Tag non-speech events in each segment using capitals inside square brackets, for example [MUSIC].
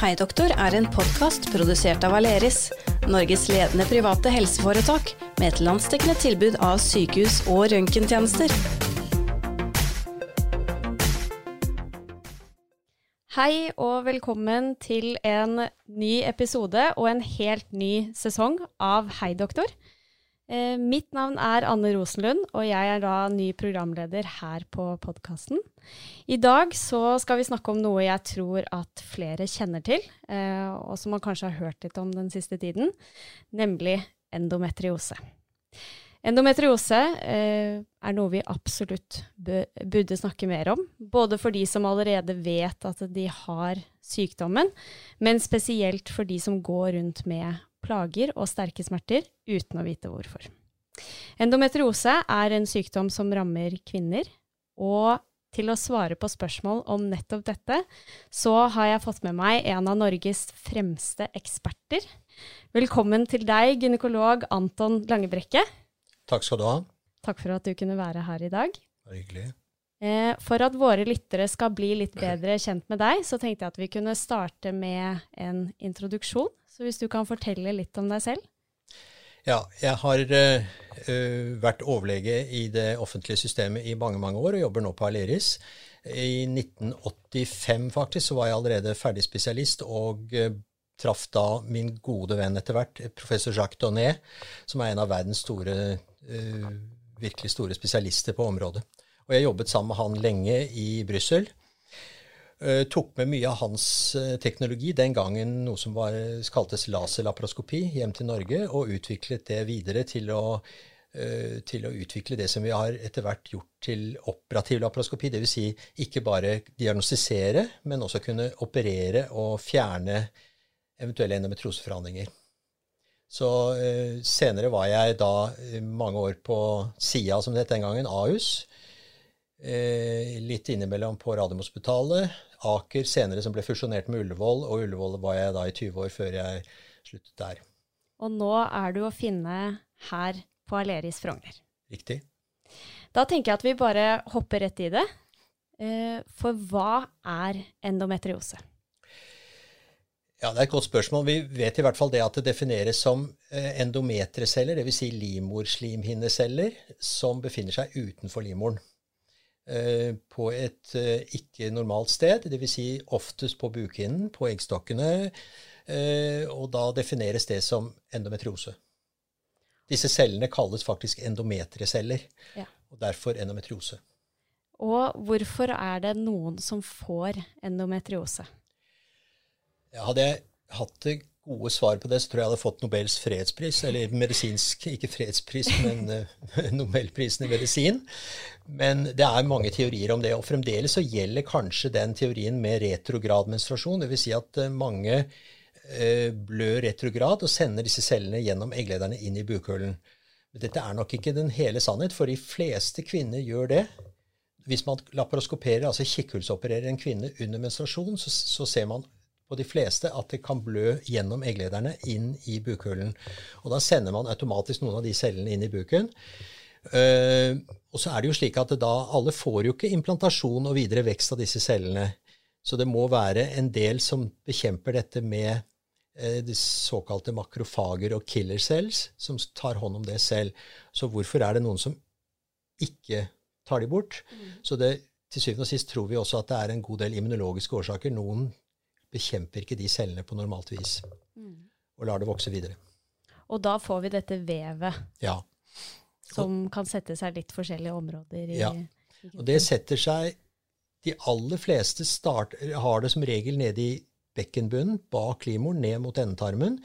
Hei doktor er en podkast produsert av Aleris, Norges ledende private helseforetak med et landsdekkende tilbud av sykehus- og røntgentjenester. Hei og velkommen til en ny episode og en helt ny sesong av Hei doktor. Eh, mitt navn er Anne Rosenlund, og jeg er da ny programleder her på podkasten. I dag så skal vi snakke om noe jeg tror at flere kjenner til, eh, og som man kanskje har hørt litt om den siste tiden, nemlig endometriose. Endometriose eh, er noe vi absolutt burde snakke mer om, både for de som allerede vet at de har sykdommen, men spesielt for de som går rundt med plager og sterke smerter uten å vite hvorfor. Endometriose er en sykdom som rammer kvinner, og til å svare på spørsmål om nettopp dette, så har jeg fått med meg en av Norges fremste eksperter. Velkommen til deg, gynekolog Anton Langebrekke. Takk skal du ha. Takk for at du kunne være her i dag. Hyggelig. Eh, for at våre lyttere skal bli litt [CLEARS THROAT] bedre kjent med deg, så tenkte jeg at vi kunne starte med en introduksjon. Så hvis du kan fortelle litt om deg selv? Ja, jeg har uh, vært overlege i det offentlige systemet i mange, mange år og jobber nå på Aleris. I 1985 faktisk så var jeg allerede ferdig spesialist og uh, traff da min gode venn etter hvert, professor Jacques Donnet, som er en av verdens store, uh, virkelig store spesialister på området. Og jeg jobbet sammen med han lenge i Brussel. Uh, tok med mye av hans uh, teknologi, den gangen noe som var, kaltes laserlaproskopi hjem til Norge, og utviklet det videre til å, uh, til å utvikle det som vi har etter hvert gjort til operativ laproskopi. Dvs. Si ikke bare diagnostisere, men også kunne operere og fjerne eventuelle endometrioseforhandlinger. Så senere var jeg da mange år på SIA, som det het den gangen, Ahus Eh, litt innimellom på Radiumhospitalet. Aker senere som ble fusjonert med Ullevål, og Ullevål var jeg da i 20 år før jeg sluttet der. Og nå er du å finne her på Aleris Frogner. Riktig. Da tenker jeg at vi bare hopper rett i det. Eh, for hva er endometriose? Ja, Det er et godt spørsmål. Vi vet i hvert fall det at det defineres som eh, endometreceller, dvs. Si livmorslimhinneceller, som befinner seg utenfor livmoren. Eh, på et eh, ikke normalt sted, dvs. Si oftest på bukhinnen, på eggstokkene, eh, og da defineres det som endometriose. Disse cellene kalles faktisk endometrieceller, ja. og derfor endometriose. Og hvorfor er det noen som får endometriose? Ja, hadde jeg hatt det gode svar på det, så tror jeg jeg hadde fått Nobels fredspris. Eller medisinsk, ikke fredspris, men uh, [LAUGHS] Nobelprisen i medisin. Men det er mange teorier om det. Og fremdeles så gjelder kanskje den teorien med retrograd menstruasjon. Dvs. Si at uh, mange uh, blør retrograd og sender disse cellene gjennom egglederne inn i bukhulen. Men dette er nok ikke den hele sannhet, for de fleste kvinner gjør det. Hvis man laparoskoperer, altså kikkhullsopererer en kvinne under menstruasjon, så, så ser man på de fleste at det kan blø gjennom egglederne inn i bukhulen. Og da sender man automatisk noen av de cellene inn i buken. Uh, og så er det jo slik at da alle får jo ikke implantasjon og videre vekst av disse cellene. Så det må være en del som bekjemper dette med uh, de såkalte makrofager og killer cells, som tar hånd om det selv. Så hvorfor er det noen som ikke tar de bort? Mm. Så det, til syvende og sist tror vi også at det er en god del immunologiske årsaker. Noen bekjemper ikke de cellene på normalt vis mm. og lar det vokse videre. Og da får vi dette vevet ja. som kan sette seg litt forskjellige områder i, Ja. Og det setter seg De aller fleste start, har det som regel nede i bekkenbunnen, bak livmoren, ned mot endetarmen,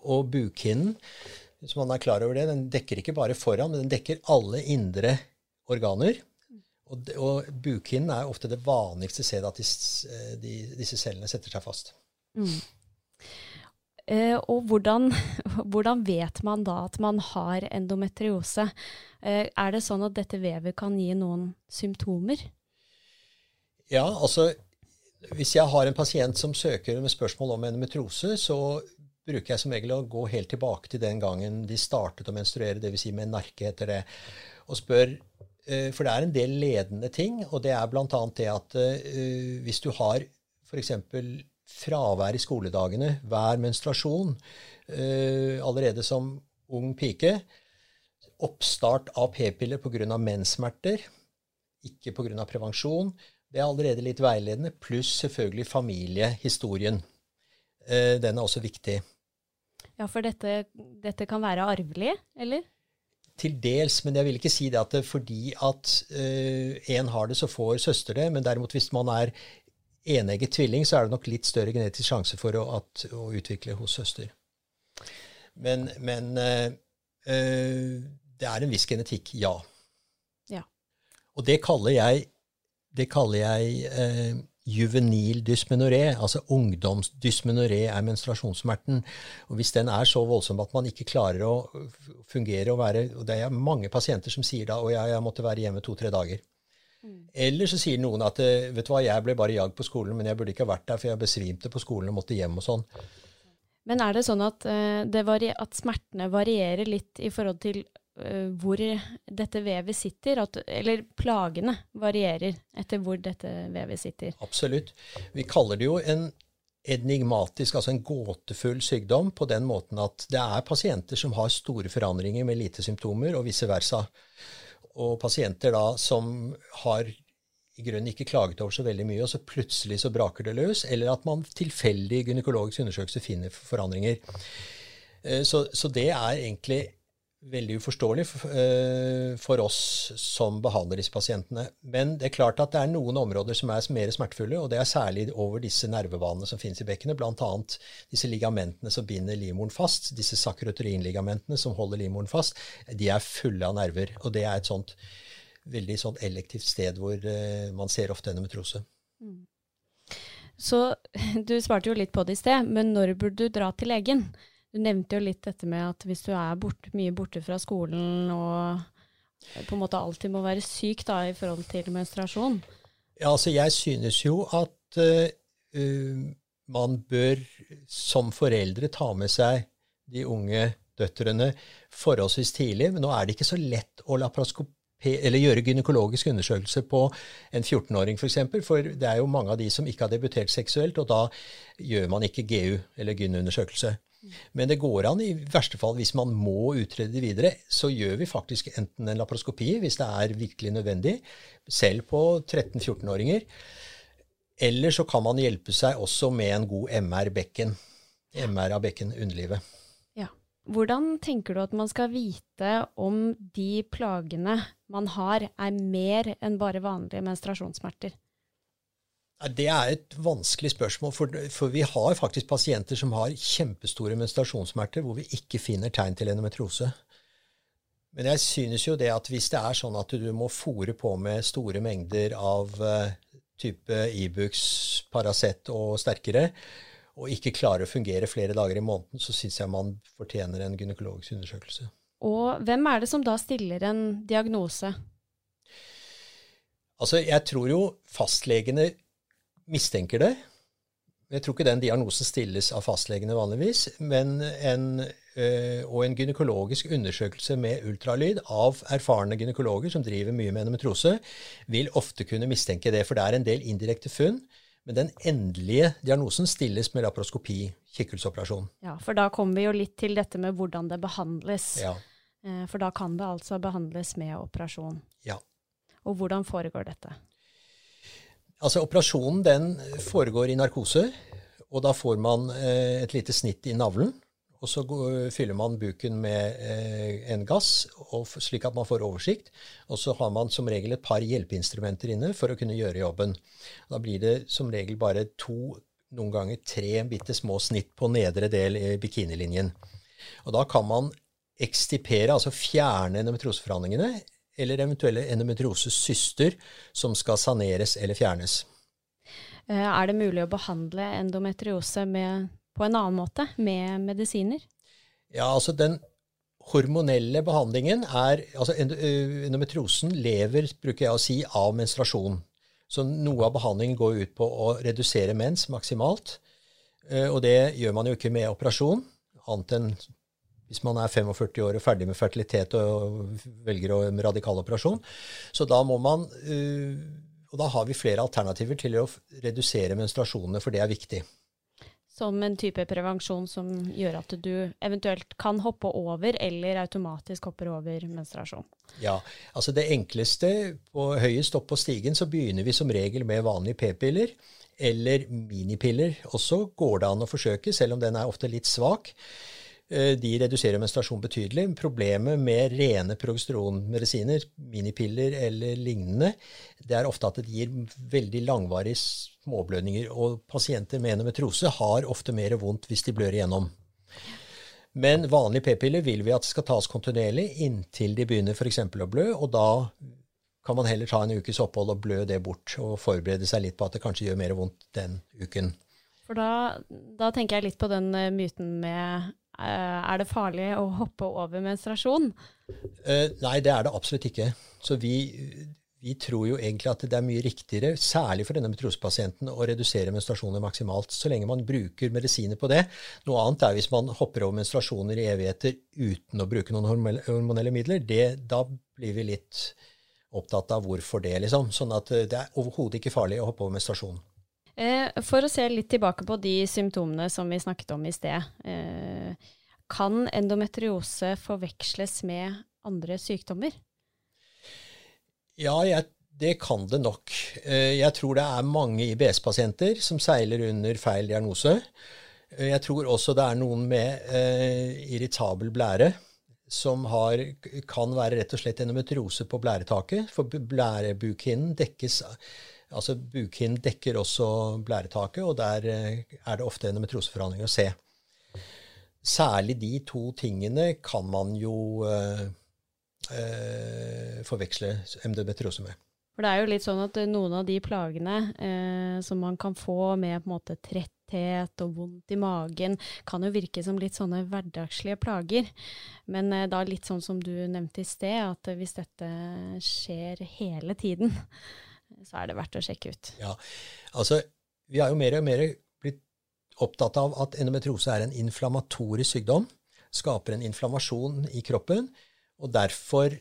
og bukhinnen. Hvis man er klar over det, den dekker ikke bare foran, men den dekker alle indre organer. Og, og bukhinnen er ofte det vanligste stedet at de, eh, de, disse cellene setter seg fast. Mm. Eh, og hvordan, [LAUGHS] hvordan, vet man da at man har endometriose? Eh, er det sånn at dette vevet kan gi noen symptomer? Ja, altså hvis jeg har en pasient som søker med spørsmål om endometriose, så bruker jeg som regel å gå helt tilbake til den gangen de startet å menstruere, dvs. Si med narke heter det, og spør for det er en del ledende ting, og det er bl.a. det at uh, hvis du har f.eks. fravær i skoledagene, hver menstruasjon, uh, allerede som ung pike. Oppstart av p-piller pga. menssmerter, ikke pga. prevensjon. Det er allerede litt veiledende, pluss selvfølgelig familiehistorien. Den er også viktig. Ja, for dette, dette kan være arvelig, eller? Til dels, men jeg vil ikke si det at det fordi at én uh, har det, så får søster det. Men derimot hvis man er enegget tvilling, så er det nok litt større genetisk sjanse for å, at, å utvikle hos søster. Men, men uh, det er en viss genetikk, ja. ja. Og det kaller jeg, det kaller jeg juvenil dysmenoré, altså ungdomsdysmenoré, er menstruasjonssmerten. Og Hvis den er så voldsom at man ikke klarer å fungere og være og Det er mange pasienter som sier da og jeg, jeg måtte være hjemme to-tre dager. Mm. Eller så sier noen at vet du hva, jeg ble bare jagd på skolen, men jeg burde ikke ha vært der, for jeg besvimte på skolen og måtte hjem og sånn. Men er det sånn at, det at smertene varierer litt i forhold til Eh, hvor dette vevet sitter, at, eller plagene varierer etter hvor dette vevet sitter. Absolutt. Vi kaller det jo en enigmatisk, altså en gåtefull sykdom, på den måten at det er pasienter som har store forandringer med lite symptomer, og vice versa. Og pasienter da som har i grunnen ikke klaget over så veldig mye, og så plutselig så braker det løs, eller at man tilfeldig i gynekologisk undersøkelse finner forandringer. Eh, så, så det er egentlig veldig uforståelig eh, for oss som behandler disse pasientene. Men det er klart at det er noen områder som er mer smertefulle, og det er særlig over disse nervebanene som finnes i bekkenet, bl.a. disse ligamentene som binder livmoren fast, disse sakroturinligamentene som holder livmoren fast, de er fulle av nerver. Og det er et sånt veldig sånt elektivt sted hvor uh, man ser ofte endometrose. Mm. Så [LAUGHS] du svarte jo litt på det i sted, men når burde du dra til legen? Du nevnte jo litt dette med at hvis du er bort, mye borte fra skolen og på en måte alltid må være syk da, i forhold til menstruasjon. Ja, altså jeg synes jo at uh, man bør som foreldre ta med seg de unge døtrene forholdsvis tidlig. Men nå er det ikke så lett å gjøre gynekologisk undersøkelse på en 14-åring f.eks. For, eksempel, for det er jo mange av de som ikke har debutert seksuelt, og da gjør man ikke GU, eller gynundersøkelse. Men det går an i verste fall, hvis man må utrede det videre, så gjør vi faktisk enten en laparoskopi hvis det er virkelig nødvendig, selv på 13-14-åringer. Eller så kan man hjelpe seg også med en god MR-bekken. MR av bekken underlivet. Ja. Hvordan tenker du at man skal vite om de plagene man har, er mer enn bare vanlige menstruasjonssmerter? Det er et vanskelig spørsmål, for, for, vi har faktisk pasienter som har kjempestore menstruasjonssmerter hvor vi ikke finner tegn til endometrose. Men jeg synes jo det at hvis det er sånn at du må fòre på med store mengder av uh, type Ibux, Paracet og sterkere, og ikke klarer å fungere flere dager i måneden, så syns jeg man fortjener en gynekologisk undersøkelse. Og hvem er det som da stiller en diagnose? Altså, jeg tror jo fastlegene mistenker det. Jeg tror ikke den diagnosen stilles av fastlegene vanligvis, men en, øh, og en gynekologisk undersøkelse med ultralyd av erfarne gynekologer som driver mye med endometrose, vil ofte kunne mistenke det, for det er en del indirekte funn. Men den endelige diagnosen stilles med laparoskopi, kikkhullsoperasjon. Ja, for da kommer vi jo litt til dette med hvordan det behandles. Ja. Eh, for da kan det altså behandles med operasjon. Ja. Og hvordan foregår dette? Altså Operasjonen den foregår i narkose, og da får man eh, et lite snitt i navlen. Og så fyller man buken med eh, en gass, slik at man får oversikt. Og så har man som regel et par hjelpeinstrumenter inne for å kunne gjøre jobben. Da blir det som regel bare to, noen ganger tre bitte små snitt på nedre del i bikinilinjen. Og da kan man ekstipere, altså fjerne endometroseforhandlingene, eller eventuelle endometriosesyster som skal saneres eller fjernes. Eh, er det mulig å behandle endometriose med, på en annen måte, med medisiner? Ja, altså den hormonelle behandlingen er altså eh, Endometriosen lever, bruker jeg å si, av menstruasjon. Så noe av behandlingen går ut på å redusere mens maksimalt. Eh, og det gjør man jo ikke med operasjon, annet enn hvis man er 45 år og ferdig med fertilitet og velger en radikal operasjon. Så da må man øh, Og da har vi flere alternativer til å redusere menstruasjonene, for det er viktig. som en type prevensjon som gjør at du eventuelt kan hoppe over, eller automatisk hopper over menstruasjon? Ja, altså det enkleste på høyest opp på stigen så begynner vi som regel med vanlige p-piller. Eller minipiller også går det an å forsøke, selv om den er ofte litt svak. Eh, de reduserer menstruasjon betydelig. Problemet med rene progesteronmedisiner, minipiller eller lignende, det er ofte at det gir veldig langvarige småblødninger. Og pasienter med endometrose har ofte mer vondt hvis de blør igjennom. Men vanlige p-piller vil vi at skal tas kontinuerlig inntil de begynner f.eks. å blø, og da kan man heller ta en ukes opphold og blø det bort, og forberede seg litt på at det kanskje gjør mer vondt den uken. For da, da tenker jeg litt på den uh, myten med Er det farlig å hoppe over menstruasjon? Uh, nei, det er det absolutt ikke. Så vi, vi, tror jo egentlig at det er mye riktigere, særlig for denne metrosepasienten, å redusere menstruasjoner maksimalt, så lenge man bruker medisiner på det. Noe annet er hvis man hopper over menstruasjoner i evigheter uten å bruke noen hormonelle midler. Det, da blir vi litt opptatt av hvorfor det, liksom. Sånn at det er overhodet ikke farlig å hoppe over menstruasjon. Eh, for å se litt tilbake på de symptomene som vi snakket om i sted. Eh, kan endometriose forveksles med andre sykdommer? Ja, jeg, det kan det nok. Eh, jeg tror det er mange IBS-pasienter som seiler under feil diagnose. Jeg tror også det er noen med irritabel blære som har, kan være rett og slett endometriose på blæretaket. For blærebukhinnen dekkes Altså Bukhinnen dekker også blæretaket, og der eh, er det ofte en metroseforhandling å se. Særlig de to tingene kan man jo øh, øh, forveksle endometriose med. For det er jo litt sånn at noen av de plagene eh, som man kan få med på en måte tretthet og vondt i magen, kan jo virke som litt sånne hverdagslige plager. Men eh, da litt sånn som du nevnte i sted, at hvis dette skjer hele tiden, så er det verdt å sjekke ut. Ja, altså Vi har jo mer og mer blitt opptatt av at endometriose er en inflammatorisk sykdom. Skaper en inflammasjon i kroppen. Og derfor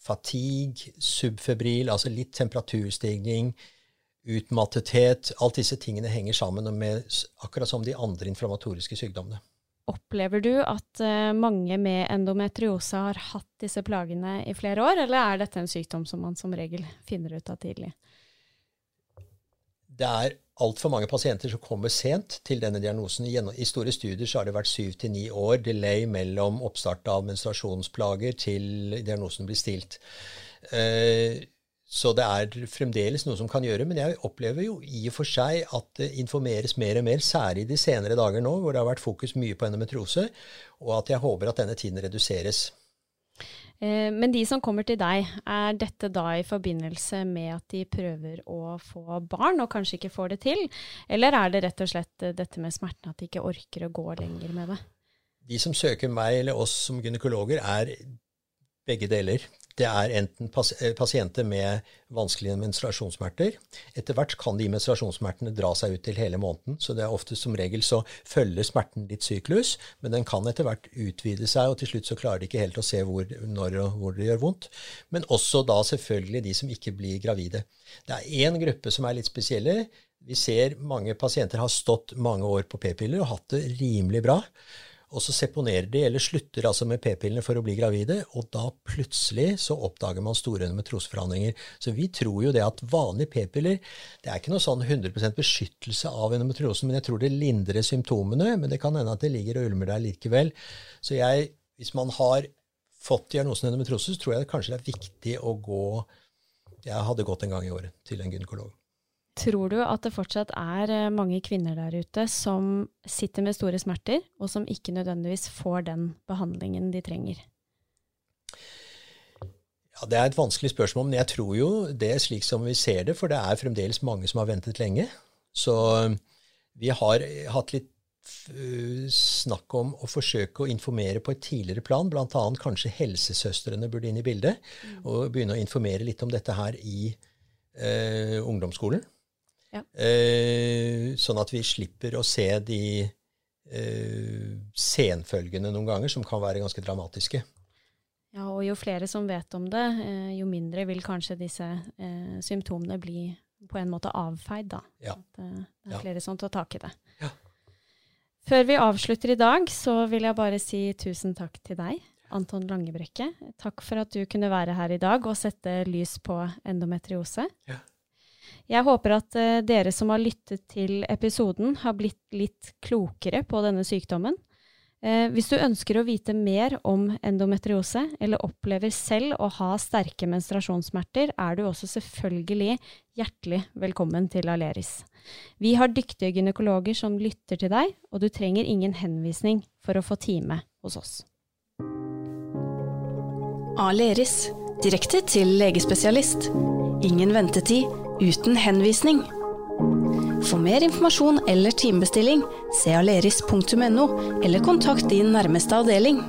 fatigue, subfebril, altså litt temperaturstigning, utmattethet Alt disse tingene henger sammen med akkurat som de andre inflammatoriske sykdommene. Opplever du at uh, mange med endometriose har hatt disse plagene i flere år, eller er dette en sykdom som man som regel finner ut av tidlig? det er altfor mange pasienter som kommer sent til denne diagnosen. I store studier har det vært syv til ni år delay mellom oppstart av menstruasjonsplager til diagnosen blir stilt. Eh, så det er fremdeles noe som kan gjøre, men jeg opplever jo i og for seg at det informeres mer og mer, særlig de senere dager nå, hvor det har vært fokus mye på endometriose, og at jeg håper at denne tiden reduseres. Eh, men de som kommer til deg, er dette da i forbindelse med at de prøver å få barn og kanskje ikke får det til, eller er det rett og slett eh, dette med smerten at de ikke orker å gå lenger med det? De som søker meg eller oss som gynekologer, er begge deler. Det er enten eh, pasienter med vanskelige menstruasjonssmerter. Etter hvert kan de menstruasjonssmertene dra seg ut til hele måneden, så det er ofte som regel så følger smerten ditt syklus, men den kan etter hvert utvide seg, og til slutt så klarer de ikke helt å se hvor, når og hvor det gjør vondt. Men også da selvfølgelig de som ikke blir gravide. Det er én gruppe som er litt spesielle. Vi ser mange pasienter har stått mange år på p-piller og hatt det rimelig bra. Og så seponerer de, eller slutter altså med p-pillene for å bli gravide, og da plutselig så oppdager man store endometrioseforandringer. Så vi tror jo det at vanlige p-piller Det er ikke noe sånn 100% beskyttelse av endometriosen, men jeg tror det lindrer symptomene. Men det kan hende at det ligger og ulmer der likevel. Så jeg, hvis man har fått diagnosen endometriose, så tror jeg det kanskje det er viktig å gå Jeg hadde gått en gang i året til en gynekolog. Tror du at det fortsatt er eh, mange kvinner der ute som sitter med store smerter, og som ikke nødvendigvis får den behandlingen de trenger? Ja, Det er et vanskelig spørsmål, men jeg tror jo det er slik som vi ser det, for det er fremdeles mange som har ventet lenge. Så vi har hatt litt eh, snakk om å forsøke å informere på et tidligere plan, bl.a. kanskje helsesøstrene burde inn i bildet, mm. og begynne å informere litt om dette her i eh, ungdomsskolen. Ja. Eh, sånn at vi slipper å se de eh, senfølgene noen ganger, som kan være ganske dramatiske. Ja, og jo flere som vet om det, eh, jo mindre vil kanskje disse eh, symptomene bli på en måte avfeid, da. Ja. At, eh, det er flere som tar tak i det. Ja. Før vi avslutter i dag, så vil jeg bare si tusen takk til deg, Anton Langebrekke. Takk for at du kunne være her i dag og sette lys på endometriose. Ja. Jeg håper at uh, dere som har lyttet til episoden, har blitt litt klokere på denne sykdommen. Uh, hvis du ønsker å vite mer om endometriose, eller opplever selv å ha sterke menstruasjonssmerter, er du også selvfølgelig hjertelig velkommen til Aleris. Vi har dyktige gynekologer som lytter til deg, og du trenger ingen henvisning for å få time hos oss. Aleris direkte til legespesialist. Ingen ventetid uten henvisning. For mer informasjon eller timebestilling, se aleris.no, eller kontakt din nærmeste avdeling.